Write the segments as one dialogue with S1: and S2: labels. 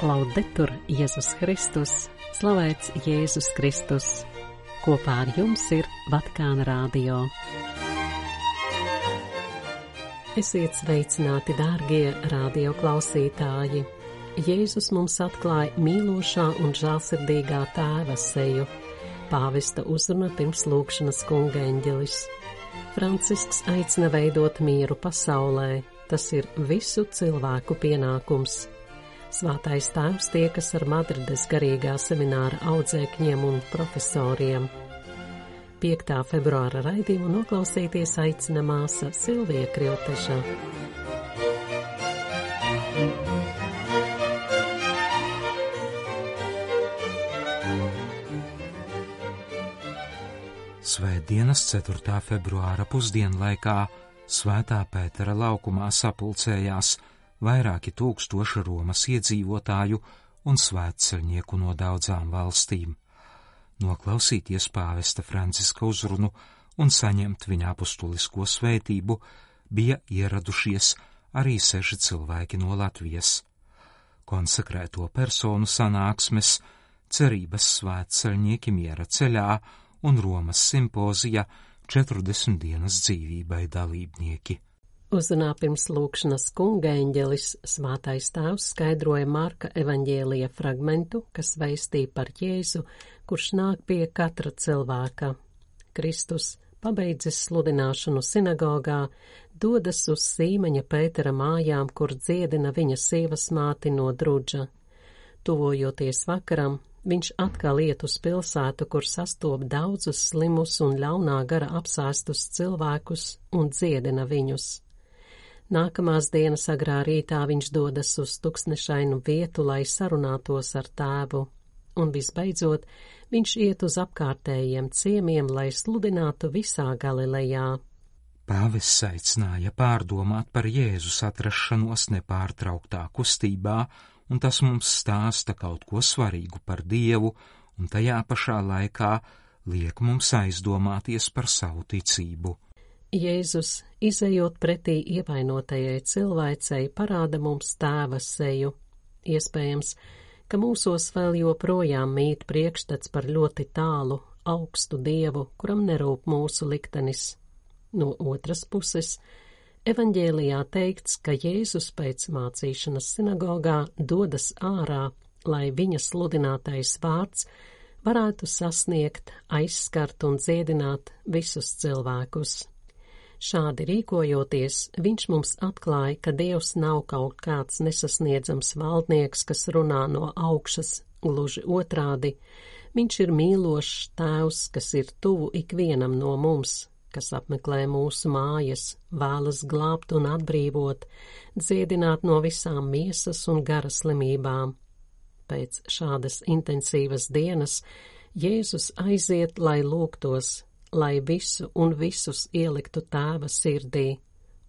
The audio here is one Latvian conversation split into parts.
S1: Laudetur Jēzus Kristus, slavēts Jēzus Kristus. Kopā ar jums ir Vatikāna rādio. Esiet sveicināti, dārgie radio klausītāji! Jēzus mums atklāja mīlošā un žālsirdīgā tēva seju. Pāvesta uzruna pirms lūkšanas kunga eņģelis. Francisks aicina veidot mieru pasaulē, Tas ir visu cilvēku pienākums. Svātais tēvs tiekas ar Madrides garīgā semināra audzēkņiem un profesoriem. 5. februāra raidījumu noklausīties aicina māsa Silvija Krilteša.
S2: Svētdienas 4. februāra pusdienlaikā Svētā Pētera laukumā sapulcējās vairāki tūkstoši Romas iedzīvotāju un svētceļnieku no daudzām valstīm. Noklausīties pāvesta Franciska uzrunu un saņemt viņa apustulisko svētību bija ieradušies arī seši cilvēki no Latvijas. Konsekrēto personu sanāksmes, cerības svētceļnieki miera ceļā un Romas simpozija 40 dienas dzīvībai dalībnieki.
S1: Uzrunā pirms lūkšanas kunga eņģelis svātais tēvs skaidroja Marka evaņģēlija fragmentu, kas veistīja par Jēzu, kurš nāk pie katra cilvēka. Kristus, pabeidzis sludināšanu sinagogā, dodas uz sīmeņa Pētera mājām, kur dziedina viņa sievas māti no drudža. Tuvojoties vakaram, Viņš atkal iet uz pilsētu, kur sastop daudzus slimus un ļaunā gara apsēstus cilvēkus un dziedina viņus. Nākamās dienas agrā rītā viņš dodas uz tuksnešainu vietu, lai sarunātos ar tēvu, un visbeidzot viņš iet uz apkārtējiem ciemiem, lai sludinātu visā Galilejā.
S2: Pāvis aicināja pārdomāt par Jēzus atrašanos nepārtrauktā kustībā un tas mums stāsta kaut ko svarīgu par Dievu, un tajā pašā laikā liek mums aizdomāties par savu ticību.
S1: Jēzus, izējot pretī ievainotajai cilvēcei, parāda mums tēva seju. Iespējams, ka mūsos vēl joprojām mīt priekšstats par ļoti tālu, augstu dievu, kuram nerūp mūsu liktenis. No otras puses, Evanģēlijā teikts, ka Jēzus pēc mācīšanas sinagogā dodas ārā, lai viņa sludinātais vārds varētu sasniegt, aizskart un dziedināt visus cilvēkus. Šādi rīkojoties, viņš mums atklāja, ka Dievs nav kaut kāds nesasniedzams valdnieks, kas runā no augšas, gluži otrādi. Viņš ir mīlošs tēvs, kas ir tuvu ikvienam no mums, kas apmeklē mūsu mājas, vēlas glābt un atbrīvot, dziedināt no visām miesas un gara slimībām. Pēc šādas intensīvas dienas Jēzus aiziet, lai lūgtos, lai visu un visus ieliktu tēva sirdī,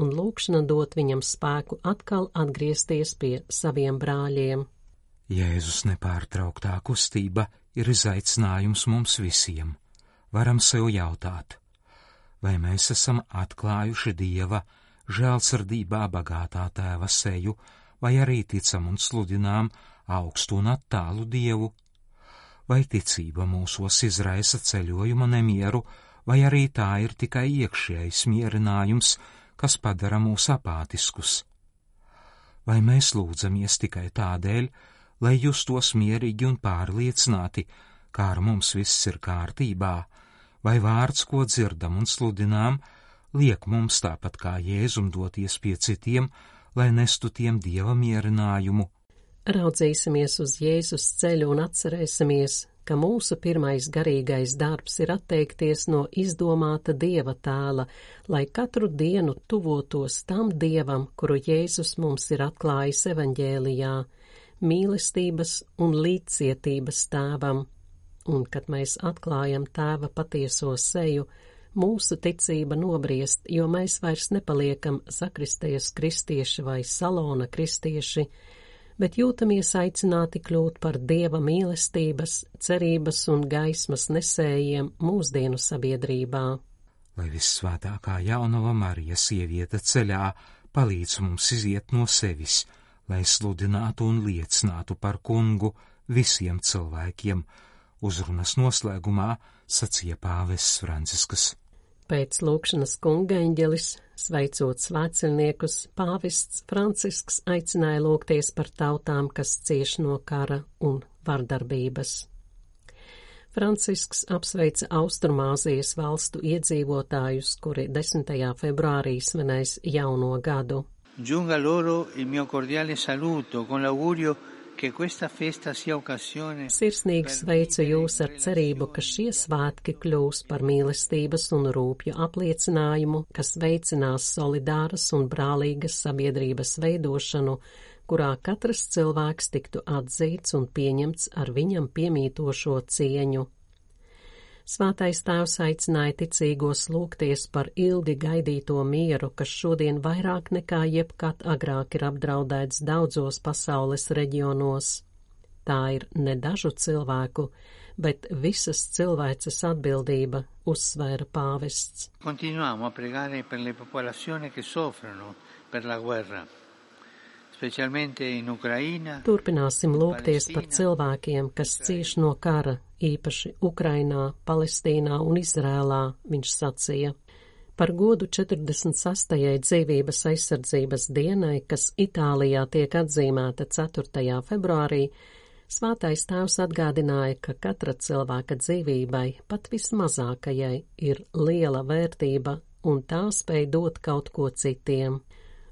S1: un lūkšana dot viņam spēku atkal atgriezties pie saviem brāļiem.
S2: Jēzus nepārtrauktā kustība ir izaicinājums mums visiem. Varam sev jautāt, vai mēs esam atklājuši Dieva žēlsirdībā bagātā tēva seju, vai arī ticam un sludinām augstu un attālu Dievu, vai ticība mūsos izraisa ceļojuma nemieru, vai arī tā ir tikai iekšējs mierinājums, kas padara mūs apātiskus. Vai mēs lūdzamies tikai tādēļ, lai justos mierīgi un pārliecināti, kā ar mums viss ir kārtībā, vai vārds, ko dzirdam un sludinām, liek mums tāpat kā Jēzum doties pie citiem, lai nestu tiem dieva mierinājumu.
S1: Raudzīsimies uz Jēzus ceļu un atcerēsimies, ka mūsu pirmais garīgais darbs ir atteikties no izdomāta dieva tēla, lai katru dienu tuvotos tam dievam, kuru Jēzus mums ir atklājis evaņģēlijā, mīlestības un līdzcietības tēvam. Un kad mēs atklājam tēva patieso seju, mūsu ticība nobriest, jo mēs vairs nepaliekam sakristējas kristieši vai salona kristieši, bet jūtamies aicināti kļūt par dieva mīlestības, cerības un gaismas nesējiem mūsdienu sabiedrībā.
S2: Lai vissvētākā jaunava Marija sieviete ceļā palīdz mums iziet no sevis, lai sludinātu un liecinātu par kungu visiem cilvēkiem, uzrunas noslēgumā sacīja pāvests Franciskas.
S1: Pēc lūkšanas kunga eņģelis, sveicot svētceļniekus, pāvests Francisks aicināja lūgties par tautām, kas cieš no kara un vardarbības. Francisks apsveica Austrumāzijas valstu iedzīvotājus, kuri 10. februārī svinēs jauno gadu.
S3: Giunga loro il mio cordiale saluto con l'augurio
S1: Sirsnīgi sveicu jūs ar cerību, ka šie svētki kļūs par mīlestības un rūpju apliecinājumu, kas veicinās solidāras un brālīgas sabiedrības veidošanu, kurā katrs cilvēks tiktu atzīts un pieņemts ar viņam piemītošo cieņu. Svētais tēvs aicināja ticīgos lūgties par ilgi gaidīto mieru, kas šodien vairāk nekā jebkad agrāk ir apdraudēts daudzos pasaules reģionos. Tā ir ne dažu cilvēku, bet visas cilvēces atbildība, uzsvēra pāvests.
S3: Continuiamo a pregare per le popolazioni che soffrono per la guerra.
S1: Turpināsim lūgties par cilvēkiem, kas cieš no kara, īpaši Ukrainā, Palestīnā un Izrēlā, viņš sacīja. Par godu 46. dzīvības aizsardzības dienai, kas Itālijā tiek atzīmēta 4. februārī, Svātais tēvs atgādināja, ka katra cilvēka dzīvībai, pat vismazākajai, ir liela vērtība un tā spēj dot kaut ko citiem.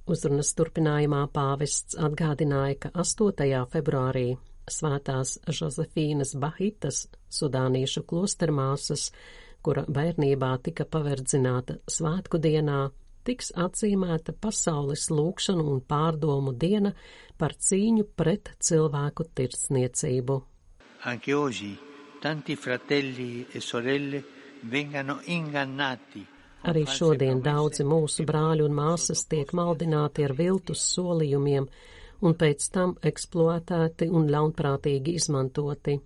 S1: Uzrunas turpinājumā pāvests atgādināja, ka 8. februārī svētās Žozefīnas Bahitas, sudāniešu klostermāsas, kura bērnībā tika paverdzināta svētku dienā, tiks atzīmēta pasaules lūkšanu un pārdomu diena par cīņu pret cilvēku tirdzniecību.
S3: Anche oggi tanti fratelli e sorelle vengano ingannati
S1: Arī šodien daudzi mūsu brāļi un māsas tiek maldināti ar viltus solījumiem un pēc tam eksploatēti un ļaunprātīgi izmantoti.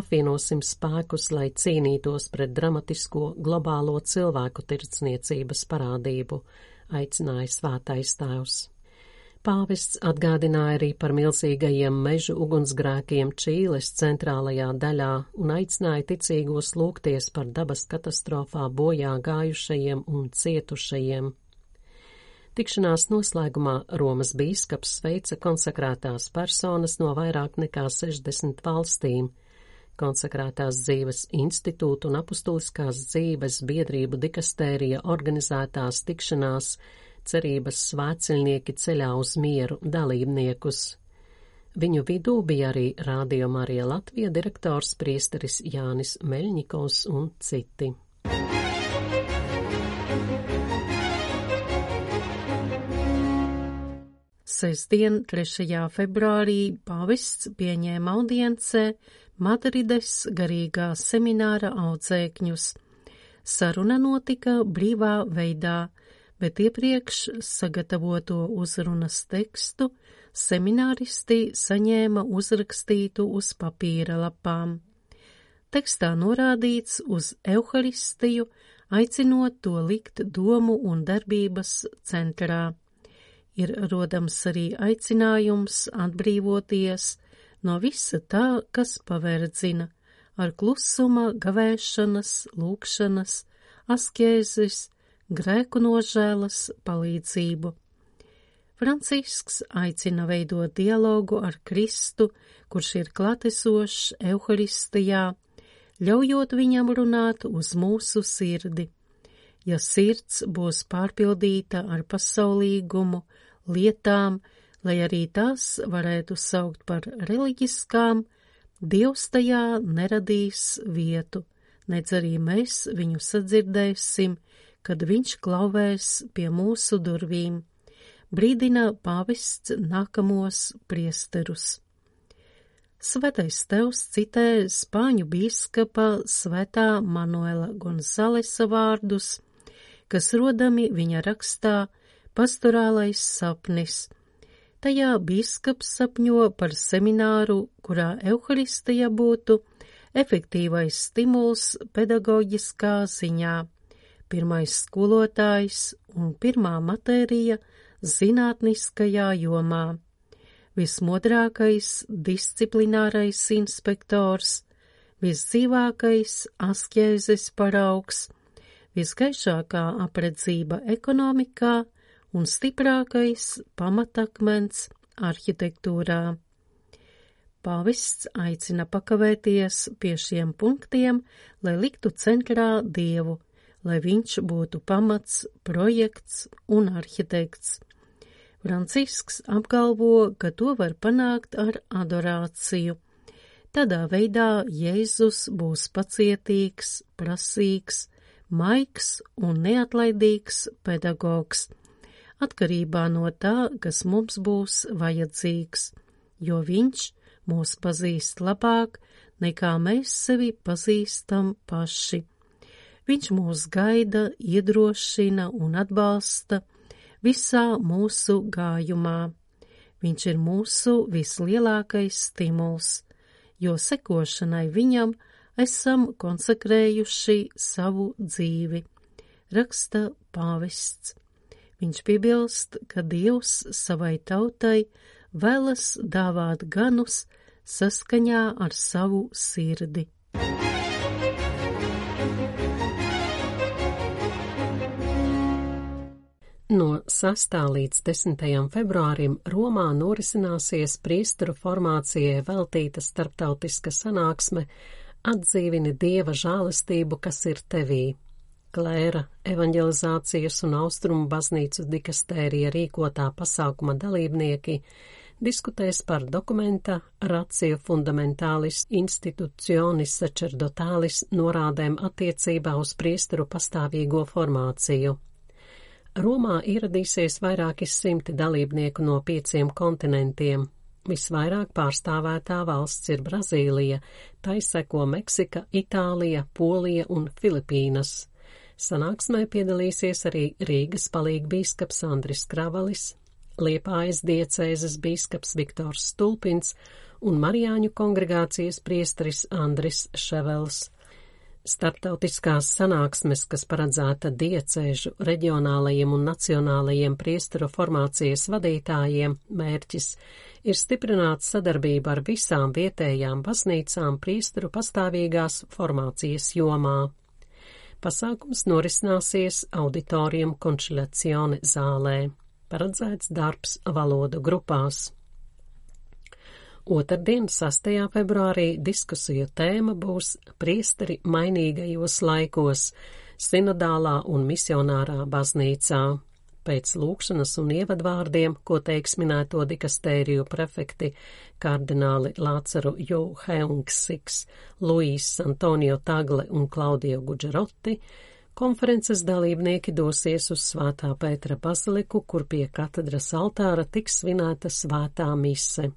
S1: Apvienosim spēkus, lai cīnītos pret dramatisko globālo cilvēku tirdzniecības parādību, aicināja svētais tēvs. Pāvests atgādināja arī par milzīgajiem mežu ugunsgrēkiem Čīles centrālajā daļā un aicināja ticīgos lūgties par dabas katastrofā bojā gājušajiem un cietušajiem. Tikšanās noslēgumā Romas bīskaps sveica konsekrētās personas no vairāk nekā 60 valstīm. Konsekrētās dzīves institūtu un apustuliskās dzīves biedrību dikastērija organizētās tikšanās cerības svētceļnieki ceļā uz mieru dalībniekus. Viņu vidū bija arī Rādio Marija Latvija direktors priesteris Jānis Meļņikovs un citi.
S4: Sestdien, 3. februārī, pavists pieņēma audiencē Madrides garīgā semināra audzēkņus. Saruna notika brīvā veidā, bet iepriekš sagatavoto uzrunas tekstu semināristi saņēma uzrakstītu uz papīra lapām. Tekstā norādīts uz evaharistiju, aicinot to likt domu un darbības centrā. Ir rodams arī aicinājums atbrīvoties no visa tā, kas paverdzina, ar klusuma, gavēšanas, lūkšanas, askēzes, grēku nožēlas palīdzību. Francisks aicina veidot dialogu ar Kristu, kurš ir klatesošs Euharistijā, ļaujot viņam runāt uz mūsu sirdi. Ja sirds būs pārpildīta ar pasaulīgumu, lietām, lai arī tās varētu saukt par reliģiskām, Dievs tajā neradīs vietu, nedz arī mēs viņu sadzirdēsim, kad viņš klauvēs pie mūsu durvīm, brīdina pavists nākamos priesterus. Svētais tevs citē spāņu bīskapa svētā Manuela Gonzalesa vārdus, kas rodami viņa rakstā pastorālais sapnis. Tajā bīskaps sapņo par semināru, kurā Euharistija būtu efektīvais stimuls pedagoģiskā ziņā pirmais skolotājs un pirmā matērija zinātniskajā jomā. vismodrākais disciplinārais inspektors, visdzīvākais askjēzes paraugs, visgaišākā apredzība ekonomikā un stiprākais pamatakmens arhitektūrā. Pāvests aicina pakavēties pie šiem punktiem, lai liktu centrā Dievu, lai viņš būtu pamats, projekts un arhitekts. Francisks apgalvo, ka to var panākt ar adorāciju. Tādā veidā Jēzus būs pacietīgs, prasīgs, maigs un neatlaidīgs pedagogs, atkarībā no tā, kas mums būs vajadzīgs, jo viņš mūs pazīst labāk, nekā mēs sevi pazīstam paši. Viņš mūs gaida, iedrošina un atbalsta visā mūsu gājumā. Viņš ir mūsu vislielākais stimuls, jo sekošanai viņam esam konsekrējuši savu dzīvi, raksta pāvests. Viņš piebilst, ka Dievs savai tautai vēlas dāvāt ganus saskaņā ar savu sirdi.
S1: No 6. līdz 10. februārim Romā norisināsies priesteru formācijai veltīta starptautiska sanāksme Atdzīvini Dieva žālistību, kas ir tevī. Klēra evanģelizācijas un austrumu baznīcu dikastērija rīkotā pasākuma dalībnieki diskutēs par dokumenta Ratio Fundamentālis Institutionis Sacerdotālis norādēm attiecībā uz priesteru pastāvīgo formāciju. Romā ieradīsies vairāki simti dalībnieku no pieciem kontinentiem. Visvairāk pārstāvētā valsts ir Brazīlija, tai seko Meksika, Itālija, Polija un Filipīnas. Sanāksmē piedalīsies arī Rīgas palīgbīskaps Andris Kravalis, Liepājas diecēzes bīskaps Viktors Stulpins un Marijāņu kongregācijas priesteris Andris Ševels. Startautiskās sanāksmes, kas paredzēta diecēžu, reģionālajiem un nacionālajiem priesteru formācijas vadītājiem, mērķis ir stiprināt sadarbību ar visām vietējām baznīcām priesteru pastāvīgās formācijas jomā. Pasākums norisināsies auditorium končilacione zālē paredzēts darbs valodu grupās. Otradien, 6. februārī, diskusiju tēma būs priesteri mainīgajos laikos, sinodālā un misionārā baznīcā. Pēc lūkšanas un ievadvārdiem, ko teiks minēto dikastēriju prefekti kardināli Lāceru Jū Heungsiks, Luīs Antonio Tagle un Klaudio Gudžeroti, Konferences dalībnieki dosies uz Svētā Pētera baziliku, kur pie katedras altāra tiks svinēta svētā mise.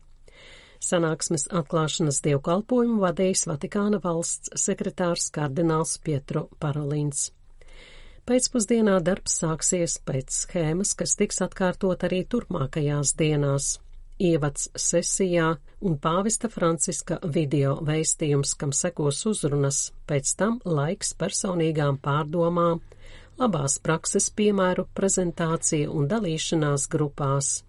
S1: Sanāksmes atklāšanas dievkalpojumu vadījis Vatikāna valsts sekretārs kardināls Pietro Parolins. Pēcpusdienā darbs sāksies pēc schēmas, kas tiks atkārtot arī turpmākajās dienās ievads sesijā un pāvesta Franciska video veistījums, kam sekos uzrunas, pēc tam laiks personīgām pārdomām, labās prakses piemēru prezentācija un dalīšanās grupās.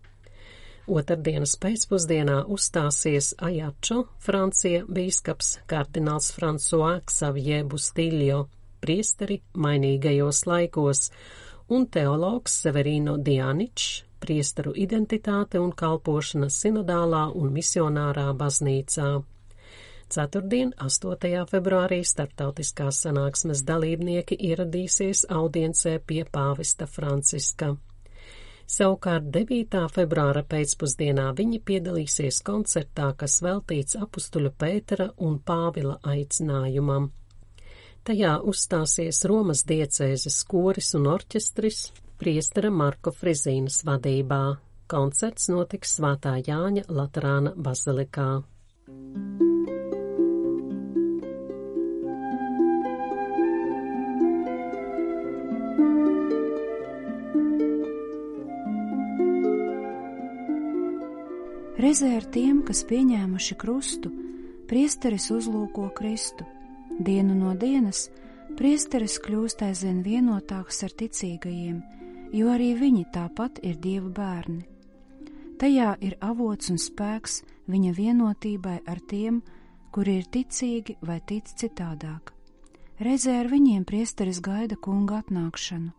S1: Otrdienas pēcpusdienā uzstāsies Ajačo, Francija bīskaps kardināls François Xavier Bustiljo, priesteri mainīgajos laikos, un teologs Severino Dianičs, priesteru identitāte un kalpošana sinodālā un misionārā baznīcā. Ceturtdien, 8. februārī, starptautiskās sanāksmes dalībnieki ieradīsies audiencē pie pāvesta Franciska. Savukārt 9. februāra pēcpusdienā viņi piedalīsies koncertā, kas veltīts apustuļa Pētera un Pāvila aicinājumam. Tajā uzstāsies Romas diecēzes koris un orķestris, priestera Marko Frizīnas vadībā. Koncerts notiks Svētā Jāņa Laterāna bazilikā.
S5: Reizē ar tiem, kas pieņēmuši krustu, priesteris uzlūko Kristu. Dienu no dienas priesteris kļūst aizvien vienotāks ar ticīgajiem, jo arī viņi tāpat ir Dieva bērni. Tajā ir avots un spēks viņa vienotībai ar tiem, kuri ir ticīgi vai tic citādāk. Reizē ar viņiem priesteris gaida kunga atnākšanu,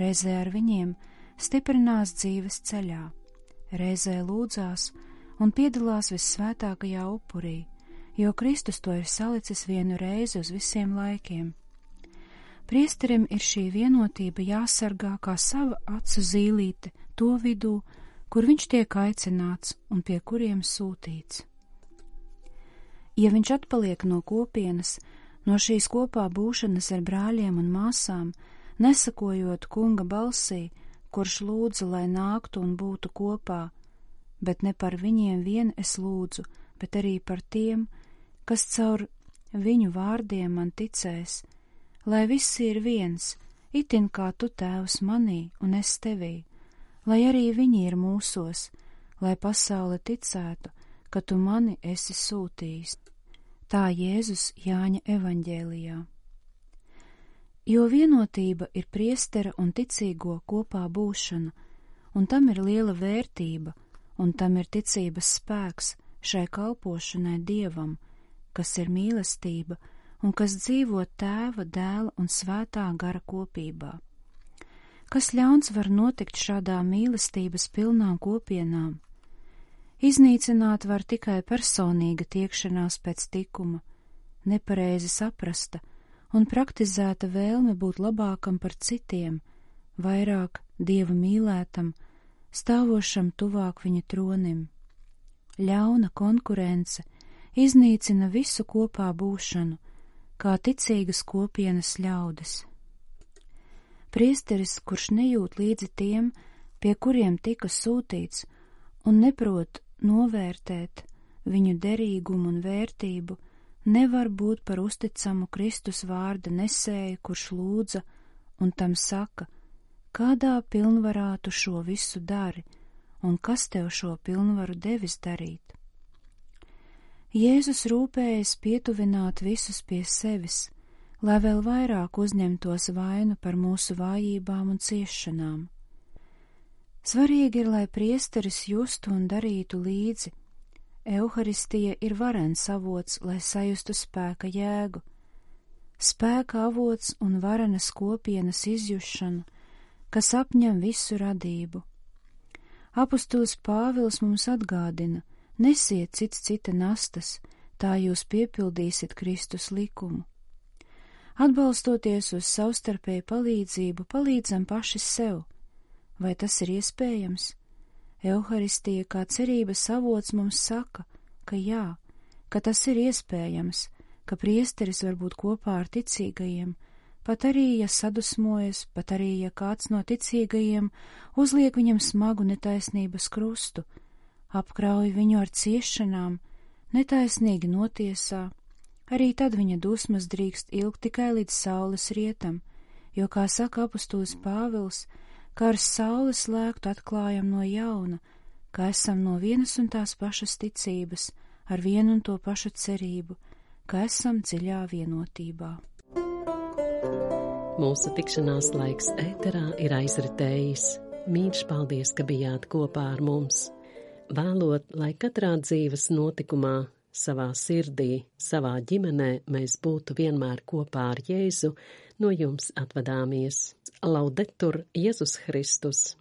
S5: reizē ar viņiem stiprinās dzīves ceļā, reizē lūdzās un piedalās vissvētākajā upurī, jo Kristus to ir salicis vienu reizi uz visiem laikiem. Priesterim ir šī vienotība jāsargā kā sava acu zīlīte to vidū, kur viņš tiek aicināts un pie kuriem sūtīts. Ja viņš atpaliek no kopienas, no šīs kopā būšanas ar brāļiem un māsām, nesakojot kunga balsī, kurš lūdza, lai nāktu un būtu kopā, bet ne par viņiem vien es lūdzu, bet arī par tiem, kas caur viņu vārdiem man ticēs, lai viss ir viens, itin kā tu tēvs manī un es tevī lai arī viņi ir mūsos, lai pasaule ticētu, ka tu mani esi sūtījis. Tā Jēzus Jāņa evaņģēlijā. Jo vienotība ir priestera un ticīgo kopā būšana, un tam ir liela vērtība, un tam ir ticības spēks šai kalpošanai Dievam, kas ir mīlestība un kas dzīvo tēva, dēla un svētā gara kopībā. Kas ļauns var notikt šādā mīlestības pilnām kopienām? Iznīcināt var tikai personīga tiekšanās pēc tikuma, nepareizi saprasta un praktizēta vēlme būt labākam par citiem, vairāk dieva mīlētam, stāvošam tuvāk viņa tronim. Ļauna konkurence iznīcina visu kopā būšanu, kā ticīgas kopienas ļaudis. Priesteris, kurš nejūt līdzi tiem, pie kuriem tika sūtīts, un neprot novērtēt viņu derīgumu un vērtību, nevar būt par uzticamu Kristus vārda nesēju, kurš lūdza un tam saka, kādā pilnvarā tu šo visu dari, un kas tev šo pilnvaru devis darīt. Jēzus rūpējas pietuvināt visus pie sevis, lai vēl vairāk uzņemtos vainu par mūsu vājībām un ciešanām. Svarīgi ir, lai priesteris justu un darītu līdzi. Euharistija ir varens avots, lai sajustu spēka jēgu, spēka avots un varenas kopienas izjušanu, kas apņem visu radību. Apustulis Pāvils mums atgādina: nesiet cits cita nastas, tā jūs piepildīsiet Kristus likumu. Atbalstoties uz savstarpēju palīdzību, palīdzam paši sev. Vai tas ir iespējams? Euharistija kā cerības avots mums saka, ka jā, ka tas ir iespējams, ka priesteris var būt kopā ar ticīgajiem, pat arī, ja sadusmojas, pat arī, ja kāds no ticīgajiem uzliek viņam smagu netaisnības krustu, apkrauj viņu ar ciešanām, netaisnīgi notiesā, Arī tad viņa dusmas drīkst ilgt tikai līdz saules rietam, jo, kā saka apustulis Pāvils, kā ar saules lēktu atklājam no jauna, ka esam no vienas un tās pašas ticības, ar vienu un to pašu cerību, ka esam dziļā vienotībā.
S1: Mūsu tikšanās laiks ēterā ir aizritējis. Mīļš paldies, ka bijāt kopā ar mums. Vēlot, lai katrā dzīves notikumā savā sirdī, savā ģimenē mēs būtu vienmēr kopā ar Jēzu, no jums atvadāmies. Laudetur Jēzus Kristus!